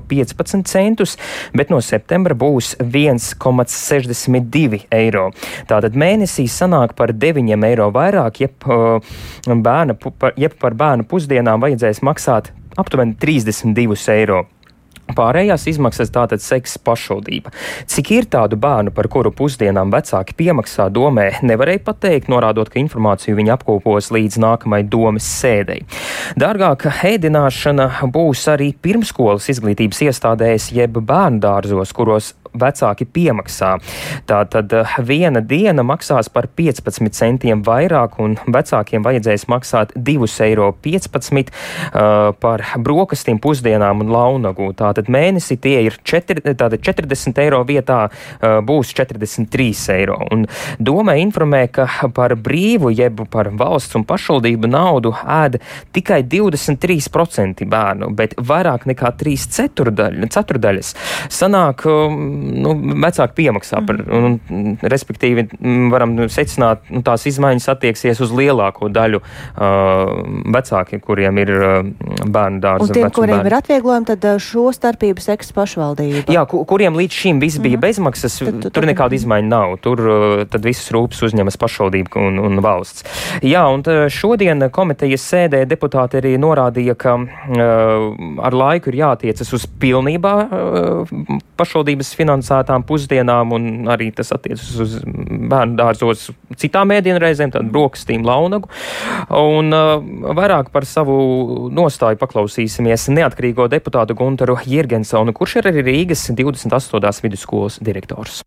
bet no septembra būs 1,62 eiro. Tātad mēnesī sanāk par 9 eiro vairāk, jeb, bērna, jeb par bērnu pusdienām vajadzēs maksāt aptuveni 32 eiro. Pārējās izmaksas tātad seks pašvaldība. Cik ir tādu bērnu, par kuru pusdienām vecāki piemaksā domē, nevarēja pateikt, norādot, ka informāciju viņi apkopos līdz nākamajai domas sēdei. Dārgāka ēdināšana būs arī pirmskolas izglītības iestādēs jeb bērnu dārzos, kuros vecāki piemaksā. Tā tad eh, viena diena maksās par 15 centiem vairāk, un vecākiem vajadzēs maksāt 2,15 eiro uh, par brokastīm, pusdienām un launagu. Tātad mēnesī tie ir 4, tātad 40 eiro vietā uh, būs 43 eiro. Un doma informē, ka par brīvu jeb par valsts un pašvaldību naudu ēda tikai 23% bērnu, bet vairāk nekā 3 ceturdaļas sanāk um, nu, vecāki piemaksā par, mhm. un, un, respektīvi, varam secināt, nu, tās izmaiņas attieksies uz lielāko daļu uh, vecākiem, kuriem ir uh, bērnu dārza. Un tiem, kuriem bērni. ir atvieglojumi, tad šo starpību seks pašvaldība. Jā, kuriem līdz šim viss bija mm bezmaksas, tad, tu, tur nekāda izmaiņa nav. Tur uh, tad visas rūpes uzņemas pašvaldība un, un valsts. Jā, un šodien komitejas sēdē deputāti arī norādīja, ka uh, ar laiku ir jātiecas uz pilnībā uh, pašvaldības finansējumu finansētām pusdienām, un arī tas attiecas uz bērnu dārzos citām ēdienreizēm, tad brokastīm, launagu. Un uh, vairāk par savu nostāju paklausīsimies neatkarīgo deputātu Gunteru Jirgensonu, kurš ir arī Rīgas 28. vidusskolas direktors.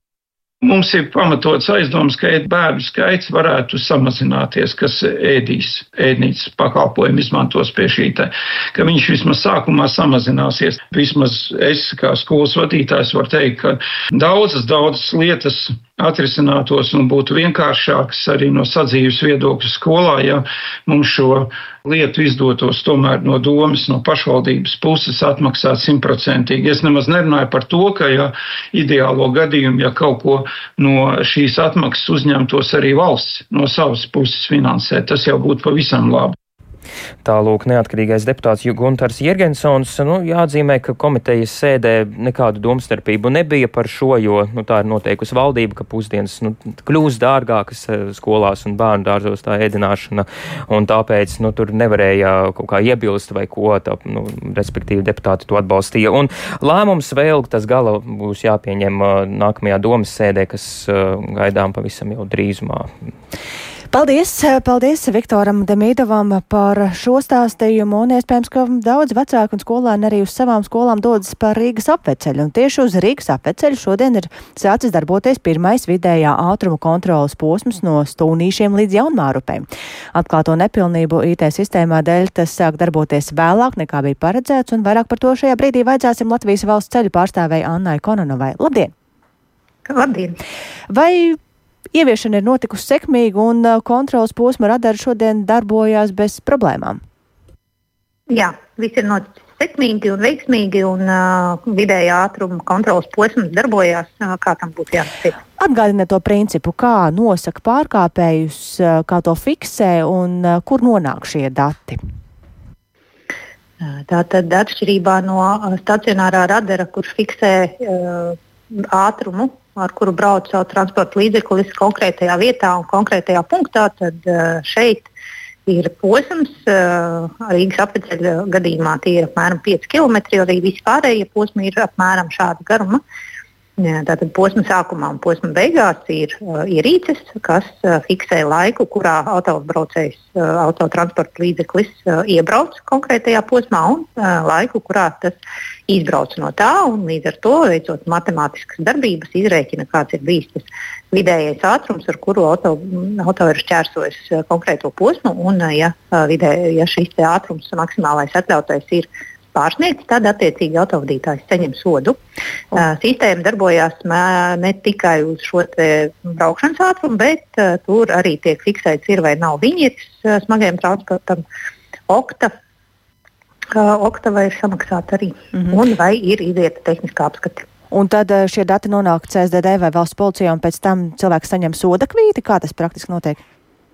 Mums ir pamatots aizdoms, ka bērnu skaits varētu samazināties, kas ēdīs, ēdnīcas pakalpojumu izmantos pie šī te, ka viņš vismaz sākumā samazināsies. Vismaz es kā skolas vadītājs varu teikt, ka daudzas, daudzas lietas atrisinātos un būtu vienkāršāks arī no sadzīves viedokļa skolā, ja mums šo lietu izdotos tomēr no domas, no pašvaldības puses atmaksāt simtprocentīgi. Es nemaz nerunāju par to, ka ja ideālo gadījumu, ja kaut ko no šīs atmaksas uzņemtos arī valsts no savas puses finansēt, tas jau būtu pavisam labi. Tālūk, neatkarīgais deputāts Guntars Jērgensons. Nu, jāatzīmē, ka komitejas sēdē nekādu domstarpību nebija par šo, jo nu, tā ir noteikusi valdība, ka pusdienas nu, kļūs dārgākas eh, skolās un bērnu dārzos tā ēdināšana, un tāpēc nu, tur nevarēja kaut kā iebilst vai ko, tā, nu, respektīvi deputāti to atbalstīja. Un lēmums vēl tas gala būs jāpieņem uh, nākamajā domas sēdē, kas uh, gaidām pavisam jau drīzumā. Paldies, paldies Viktoram Demīdovam par šo stāstījumu, un iespējams, ka daudz vecāku un skolēni arī uz savām skolām dodas pa Rīgas apveceļu, un tieši uz Rīgas apveceļu šodien ir sācis darboties pirmais vidējā ātruma kontrolas posms no stūnīšiem līdz jaunmārupēm. Atklāto nepilnību IT sistēmā dēļ tas sāk darboties vēlāk nekā bija paredzēts, un vairāk par to šajā brīdī vajadzēsim Latvijas valsts ceļu pārstāvēja Annai Kononovai. Labdien! Labdien! Vai Ieviešana ir notikusi sekmīgi un uh, kontrolas posma radari šodien darbojās bez problēmām. Jā, viss ir noticis sekmīgi un veiksmīgi, un uh, vidējā ātruma kontrolas posms darbojās, uh, kā tam būtu jānotiek. Atgādiniet to principu, kā nosaka pārkāpējus, uh, kā to fiksē un uh, kur nonāk šie dati. Uh, Tātad atšķirībā no stacionārā radara, kurš fiksē uh, ātrumu ar kuru brauc savu transporta līdzeklis konkrētajā vietā un konkrētajā punktā, tad eh, šeit ir posms. Eh, Rīgas apceļa gadījumā tie ir apmēram 5 km, arī vispārējie posmi ir apmēram šāda garuma. Tātad posma sākumā un posma beigās ir uh, ierīces, kas uh, fiksē laiku, kurā autobraucējs, uh, autotransporta līdzeklis uh, iebrauc konkrētajā posmā un uh, laiku, kurā tas izbrauc no tā. Līdz ar to, veicot matemātiskas darbības, izrēķina, kāds ir bijis tas vidējais ātrums, ar kuru auto, auto ir šķērsojis uh, konkrēto posmu. Un, uh, ja, uh, vidē, ja šis ātrums maksimālais atļautais ir pārsniegts, tad attiecīgi autovadītājs saņem sodu. Uh, sistēma darbojās ne tikai uz šo braukšanas ātrumu, bet uh, tur arī tiek fiksēts, ir vai nav viņietis uh, smagajam transportam. Okta, uh, oktava ir samaksāta arī, mm -hmm. un vai ir izieta tehniskā apskate. Un tad šie dati nonāk CSDD vai valsts policijā, un pēc tam cilvēks saņem soda kvīti. Kā tas praktiski notiek?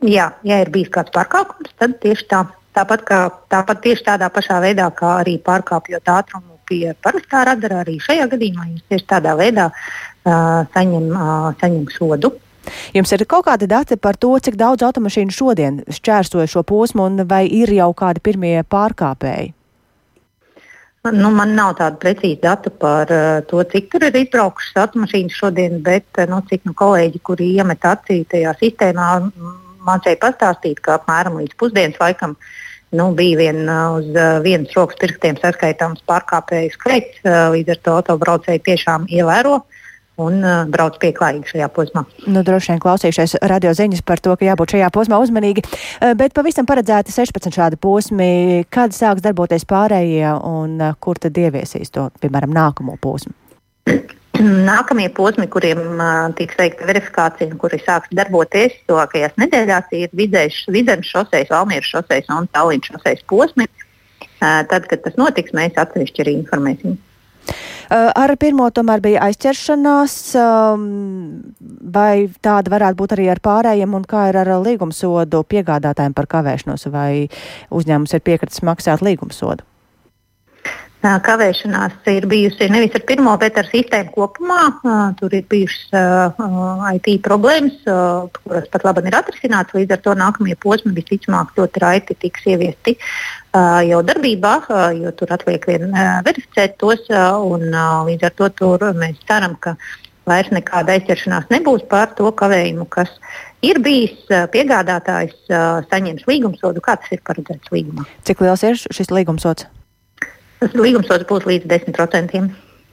Jā, ja ir bijis kāds pārkāpums, tad tieši tā. Tāpat, kā, tāpat tieši tādā pašā veidā, kā arī pārkāpjot ātrumu pie parastā radara, arī šajā gadījumā jūs tieši tādā veidā uh, saņem, uh, saņem sodu. Jums ir kaut kādi dati par to, cik daudz automašīnu šodien šķērsoja šo posmu, un vai ir jau kādi pirmie pārkāpēji? Nu, man nav tādu precīzu datu par uh, to, cik tur ir izbraukušas automašīnas šodien, bet nu, cik nu, kolēģi, kuri iemet acī tajā sistēmā, mācīja pastāstīt, ka apmēram līdz pusdienas laikam nu, bija vien uz vienas rokas pirkstiem saskaitāms pārkāpēju skaits. Līdz ar to autobraucēji tiešām ievēro un uh, brauc pieklājīgi šajā posmā. Nu, droši vien klausījušies radio ziņas par to, ka jābūt šajā posmā uzmanīgi, uh, bet pavisam paredzēti 16 šādi posmi. Kad sāks darboties pārējie un uh, kur tad ieviesīs to, piemēram, nākamo posmu? Nākamie posmi, kuriem tiks veikta verifikācija, kuri sāks darboties tuvākajās nedēļās, ir Vidzemes šoseis, Valmieras šoseis un Tallinas šoseis posmi. Tad, kad tas notiks, mēs atsevišķi arī informēsim. Ar pirmo tomēr bija aizķeršanās, vai tāda varētu būt arī ar pārējiem, un kā ir ar līgumsodu piegādātājiem par kavēšanos, vai uzņēmums ir piekritis maksāt līgumsodu? Kavēšanās ir bijusi nevis ar pirmo, bet ar sistēmu kopumā. Tur ir bijušas IT problēmas, kuras pat labi ir atrisinātas. Līdz ar to nākamie posmi visticamāk ļoti raiti tiks ieviesti jau darbībā, jo tur atliek vien verificēt tos. Un, līdz ar to mēs ceram, ka vairs nekāda aizķeršanās nebūs par to kavējumu, kas ir bijis. Piegādātājs saņems līgumsodu, kā tas ir paredzēts līgumā. Cik liels ir šis līgumsods? Tas līgumsods būs līdz 10%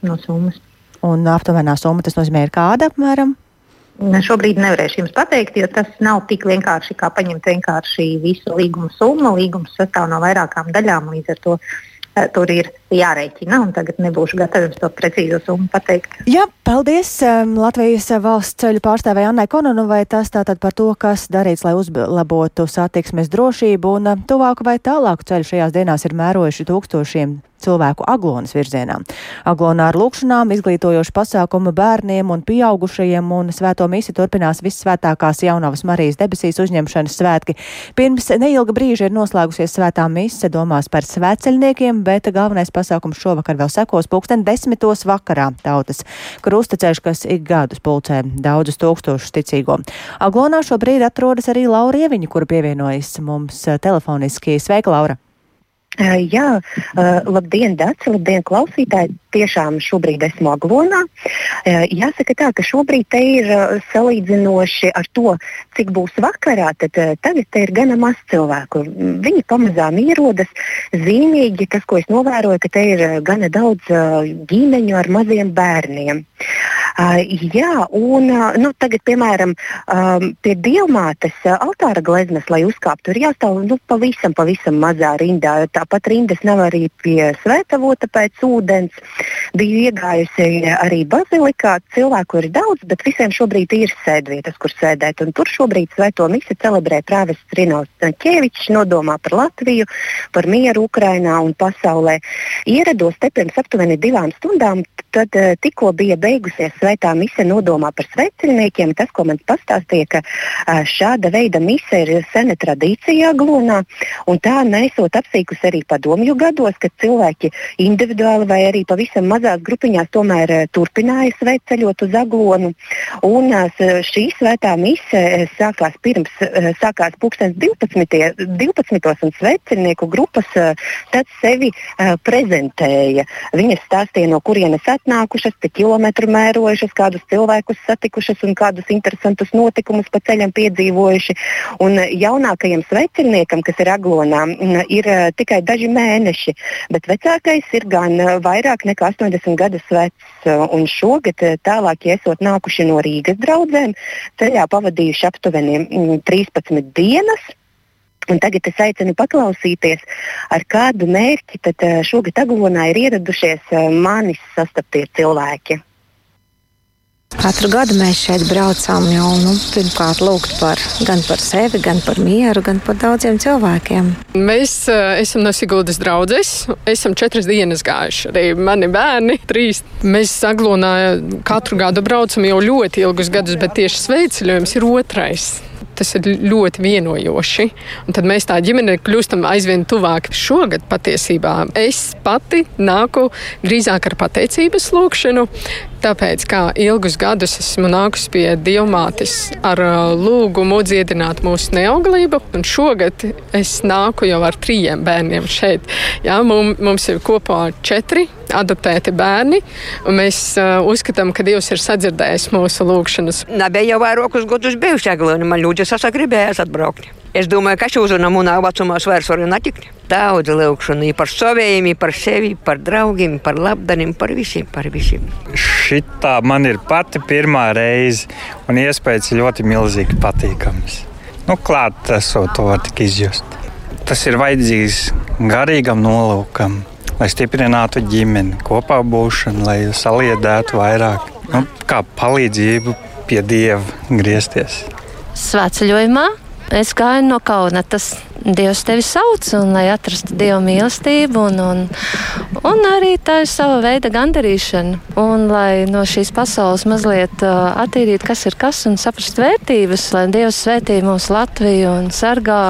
no summas. Un aptuvenā summa tas nozīmē, ir kāda apmēram? Šobrīd nevarēšu jums pateikt, jo tas nav tik vienkārši kā paņemt vienkārši visu līguma summu. Līgums sastāv no vairākām daļām, līdz ar to Eh, tur ir jārēķina. Tagad nebūšu gatava jums to precīzo summu pateikt. Jā, paldies Latvijas valsts ceļu pārstāvēja Annai Kononovai. Tas tātad par to, kas darīts, lai uzlabotu satiksmes drošību un eh, tuvāku vai tālāku ceļu šajās dienās ir mērojuši tūkstošiem cilvēku Aglonas virzienā. Aglonā ar lūkšanām, izglītojošu pasākumu bērniem un pieaugušajiem un svēto misi turpinās vissvētākās jaunavas Marijas debesīs uzņemšanas svētki. Pirms neilga brīža ir noslēgusies svētā mise domās par svētceļniekiem, bet galvenais pasākums šovakar vēl sekos pulksten desmitos vakarā tautas krustaceļš, kas ik gadus pulcē daudzus tūkstošus ticīgo. Aglonā šobrīd atrodas arī Laura Ieviņa, kura pievienojas mums telefoniski. Sveika, Laura! Jā, labdien, Dārsa, labdien, klausītāji! Tiešām šobrīd esmu Aglonā. Jāsaka tā, ka šobrīd te ir salīdzinoši ar to, cik būs vakarā, tad tagad te ir gana maz cilvēku. Viņi pamazām ierodas zīmīgi. Tas, ko es novēroju, ka te ir gana daudz ģimeņu ar maziem bērniem. Jā, un nu, tagad, piemēram, pie diamātes uh, altāra gleznas, lai uzkāptu, ir jāstāv nu, pavisam, pavisam mazā rindā. Tāpat rindas nav arī pie svētavota pēc ūdens. Biju iegājusi arī bazilikā. Cilvēku ir daudz, bet visiem šobrīd ir sēdvietas, kur sēdēt. Un tur šobrīd svēto misi celebrē prāvests Rinovs Ķēvičs, nodomā par Latviju, par mieru Ukrainā un pasaulē. Ierados te pirms aptuveni divām stundām, tad uh, tikko bija beigusies svētā mise nodomā par sveceļniekiem. Tas, ko man pastāstīja, ka uh, šāda veida mise ir sena tradīcija Glonā, un tā nesot apsīkus arī padomju gados, kad cilvēki individuāli vai arī pavisam mazās grupiņās tomēr uh, turpināja sveceļot uz Aglonu. Un šī svētā mise sākās pirms, sākās 12. 12. un sveceļnieku grupas tad sevi prezentēja. Viņas stāstīja, no kurienes atnākušas, cik kilometru mērojušas, kādus cilvēkus satikušas un kādus interesantus notikumus pa ceļam piedzīvojuši. Un jaunākajam sveiciniekam, kas ir Aglonā, ir tikai daži mēneši, bet vecākais ir gan vairāk nekā 80 gadus vecs. Un šogad tālāk, ja esot nākuši no Rīgas draugiem, ceļā pavadījuši aptuveni 13 dienas. Un tagad es aicinu paklausīties, ar kādu mērķi tad šogad Aglonā ir ieradušies manis sastaptie cilvēki. Katru gadu mēs šeit braucām jau nu, pirmkārt lūgt par, gan par sevi, gan par mieru, gan par daudziem cilvēkiem. Mēs uh, esam no Siguldas draudzes. Esam četras dienas gājuši. Arī mani bērni, trīs. Mēs Aglonā katru gadu braucam jau ļoti ilgus gadus, bet tieši sveiceļojums ir otrais tas ir ļoti vienojoši. Un tad mēs tā ģimene kļūstam aizvien tuvāk. Šogad patiesībā es pati nāku drīzāk ar pateicības lūgšanu, Tāpēc, kā ilgus gadus esmu nākusi pie dievmātes ar uh, lūgumu dziedināt mūsu neauglību, un šogad es nāku jau ar trījiem bērniem šeit. Jā, mums, ir kopā četri adoptēti bērni, mēs uh, uzskatām, ka Dievs ir sadzirdējis mūsu lūgšanas. Nebija jau vairākus gadus bijuši Aglona, man ļoti sasagribējās atbraukt. Es domāju, ka šī uzruna manā vecumā vairs var netikt. Daudz lūkšanu par saviem, par sevi, par draugiem, par labdanim, par visiem, par visiem. Šitā man ir pati pirmā reize, un iespējas ļoti milzīgi patīkams. Nu, klāt esot to var tik izjust. Tas ir vajadzīgs garīgam nolūkam, lai stiprinātu ģimeni, kopā būšanu, lai saliedētu vairāk, nu, kā palīdzību pie Dieva griezties. Svētceļojumā Es gāju no kauna. Tas Dievs tevi sauc, un lai atrastu Dieva mīlestību, un, un, un arī tā ir sava veida gandarīšana. Un lai no šīs pasaules mazliet uh, attīrītu, kas ir kas, un saprast vērtības, lai Dievs svētī mūsu Latviju un sargā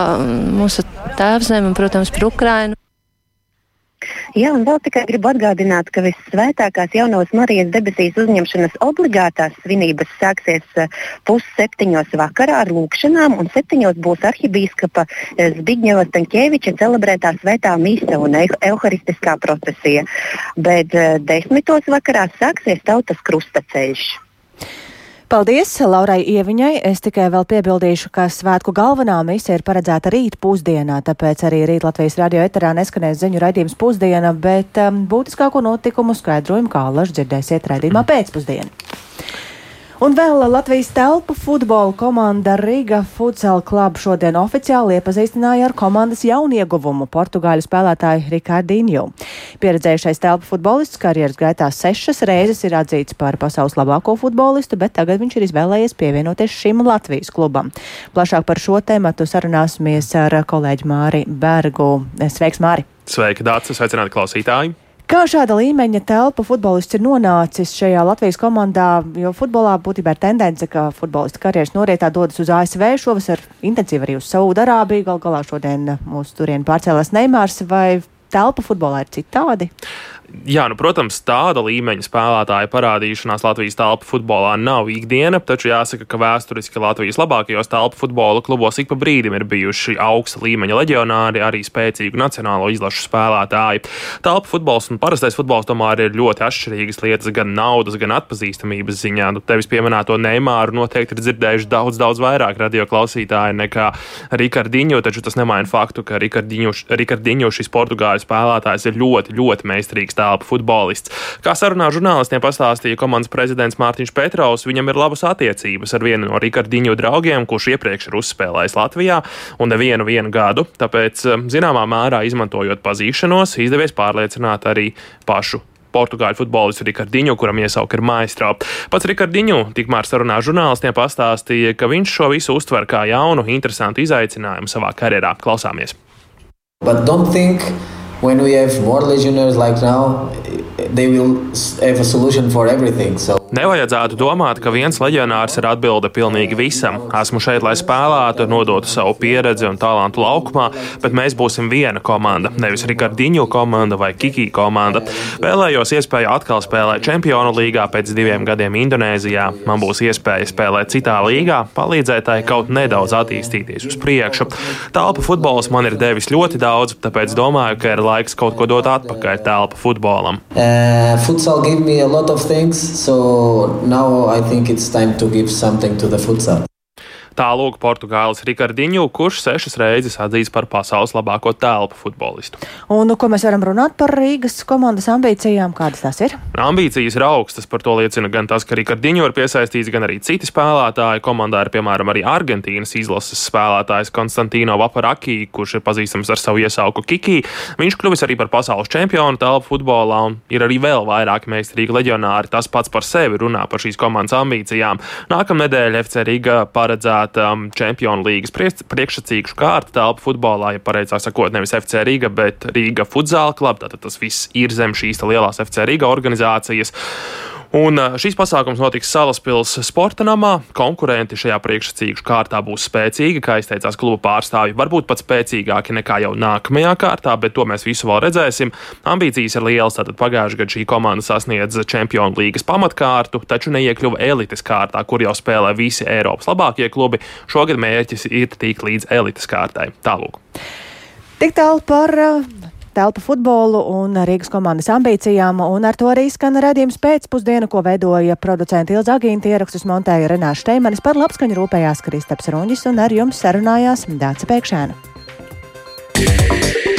mūsu tēvzemi un, protams, par Ukrainu. Jā, un vēl tikai gribu atgādināt, ka vissvētākās jaunās Marijas debesīs uzņemšanas obligātās svinības sāksies eh, pusseptiņos vakarā ar lūkšanām, un septiņos būs arhibīskapa eh, Zbigņeva Staņķēviča celebrētā svētā mise un evharistiskā procesija. Bet eh, desmitos vakarā sāksies tautas krustaceļš. Paldies Laurai Ieviņai. Es tikai vēl piebildīšu, ka svētku galvenā misija ir paredzēta rīt pusdienā, tāpēc arī rīt Latvijas radio eterā neskanēs ziņu raidījums pusdiena, bet um, būtiskāko notikumu skaidrojumu kā alaži dzirdēsiet raidījumā pēcpusdienā. Un vēl Latvijas telpu futbola komanda Riga Futsal Club šodien oficiāli iepazīstināja ar komandas jaunieguvumu portugāļu spēlētāju Rikardīņu. Pieredzējušais telpu futbolists karjeras gaitā sešas reizes ir atzīts par pasaules labāko futbolistu, bet tagad viņš ir izvēlējies pievienoties šim Latvijas klubam. Plašāk par šo tēmatu sarunāsimies ar kolēģi Māri Bergu. Sveiks, Māri! Sveiki, Dārts! Sveicināti klausītāji! Kā šāda līmeņa telpa futbolists ir nonācis šajā Latvijas komandā? Jo futbolā būtībā ir tendence, ka futbolista karjeras norietā dodas uz ASV, šovasar intensīvi arī uz Saudārābiju. Gal galā šodien mūsu turieni pārcēlās Neimārs. Vai telpa futbolā ir citādi? Jā, nu, protams, tāda līmeņa spēlētāja parādīšanās Latvijas telpu futbolā nav ikdiena, taču jāsaka, ka vēsturiski Latvijas labākajos telpu futbola klubos ik pa brīdim ir bijuši augsta līmeņa leģionāri, arī spēcīgu nacionālo izlašu spēlētāji. Telpu futbols un parastais futbols tomēr ir ļoti atšķirīgas lietas gan naudas, gan atpazīstamības ziņā. Nu, tevis pieminēto Neimāru noteikti ir dzirdējuši daudz, daudz vairāk radio klausītāji nekā Rikardiņu, taču tas nemaina faktu, ka Rikardiņu šis portugāļu spēlētājs ir ļoti, ļoti meistarīgs telpu futbolists. Kā sarunā žurnālistiem pastāstīja komandas prezidents Mārtiņš Petrovs, viņam ir labas attiecības ar vienu no Rikardiņu draugiem, kurš iepriekš ir uzspēlējis Latvijā un nevienu vienu gadu. Tāpēc, um, zināmā mērā izmantojot pazīšanos, izdevies pārliecināt arī pašu portugāļu futbolistu Rikardiņu, kuram iesauka ir maistro. Pats Rikardiņu tikmēr sarunā žurnālistiem pastāstīja, ka viņš šo visu uztver kā jaunu, interesantu izaicinājumu savā karjerā. Klausāmies! But don't think when we have more legionnaires like now, they will have a solution for everything. So Nevajadzētu domāt, ka viens leģionārs ir atbilde pilnīgi visam. Esmu šeit, lai spēlētu, nodotu savu pieredzi un talantu laukumā, bet mēs būsim viena komanda, nevis Rikardiņu komanda vai Kiki komanda. Vēlējos iespēju atkal spēlēt Čempionu līgā pēc diviem gadiem Indonēzijā. Man būs iespēja spēlēt citā līgā, palīdzēt tai kaut nedaudz attīstīties uz priekšu. Telpa futbols man ir devis ļoti daudz, tāpēc domāju, ka ir laiks kaut ko dot atpakaļ telpa futbolam. uh, now I think it's time to give something to the futsal. Tālūk Portugāles Rikardiņu, kurš sešas reizes atzīts par pasaules labāko telpu futbolistu. Un nu, ko mēs varam runāt par Rīgas komandas ambīcijām? Kādas tās ir? Ambīcijas ir augstas, par to liecina gan tas, ka Rikardiņu ir piesaistīts, gan arī citi spēlētāji. Komandā ir piemēram arī Argentīnas izlases spēlētājs Konstantino Vaparaki, kurš ir pazīstams ar savu iesauku Kiki. Viņš kļuvis arī par pasaules čempionu telpu futbolā, un ir arī vēl vairāki meistarīgi leģionāri. Tas pats par sevi runā par šīs komandas ambīcijām. Nākamnedēļ FC Riga paredzēta um, Čempionu līgas priekšsacīkšu kārta telpu futbolā, ja pareizāk sakot, nevis FC Riga, bet Riga Futzāla kluba. Tātad tas viss ir zem šīs lielās FC Riga organizācijas. Un šīs pasākums notiks Salaspils sporta namā. Konkurenti šajā priekšsacīkšu kārtā būs spēcīgi, kā izteicās kluba pārstāvji. Varbūt pat spēcīgāki nekā jau nākamajā kārtā, bet to mēs visu vēl redzēsim. Ambīcijas ir lielas, tātad pagājušajā gadā šī komanda sasniedz Čempionu līgas pamatkārtu, taču neiekļuva elites kārtā, kur jau spēlē visi Eiropas labākie klubi. Šogad mērķis ir tikt līdz elites kārtai. Tālūk. Tik tālu par telpa futbolu un Rīgas komandas ambīcijām, un ar to arī skan redzījums pēcpusdiena, ko veidoja producenti Ilza Agīnta ierakstus montēja Renāša Steimanis par labskaņu rūpējās Kristaps Runģis, un ar jums sarunājās Dāca Pēkšēna. Yeah.